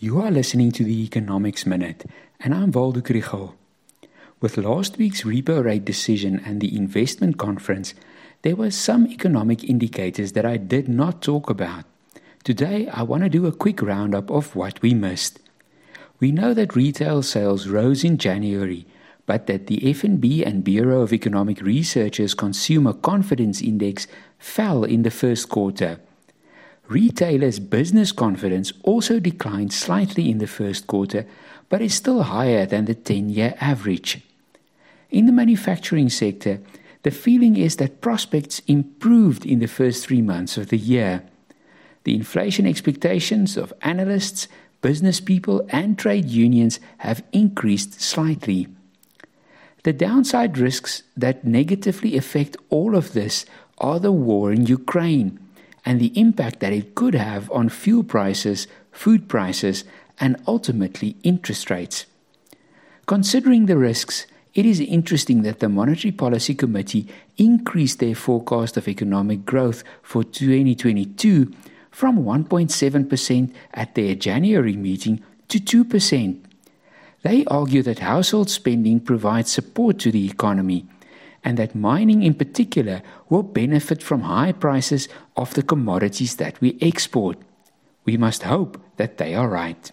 You are listening to the Economics Minute, and I'm Waldo Krugell. With last week's repo rate decision and the investment conference, there were some economic indicators that I did not talk about. Today, I want to do a quick roundup of what we missed. We know that retail sales rose in January, but that the FNB and Bureau of Economic Research's Consumer Confidence Index fell in the first quarter. Retailers' business confidence also declined slightly in the first quarter, but is still higher than the 10 year average. In the manufacturing sector, the feeling is that prospects improved in the first three months of the year. The inflation expectations of analysts, business people, and trade unions have increased slightly. The downside risks that negatively affect all of this are the war in Ukraine and the impact that it could have on fuel prices, food prices, and ultimately interest rates. Considering the risks, it is interesting that the Monetary Policy Committee increased their forecast of economic growth for 2022 from 1.7% at their January meeting to 2%. They argue that household spending provides support to the economy and that mining in particular will benefit from high prices of the commodities that we export. We must hope that they are right.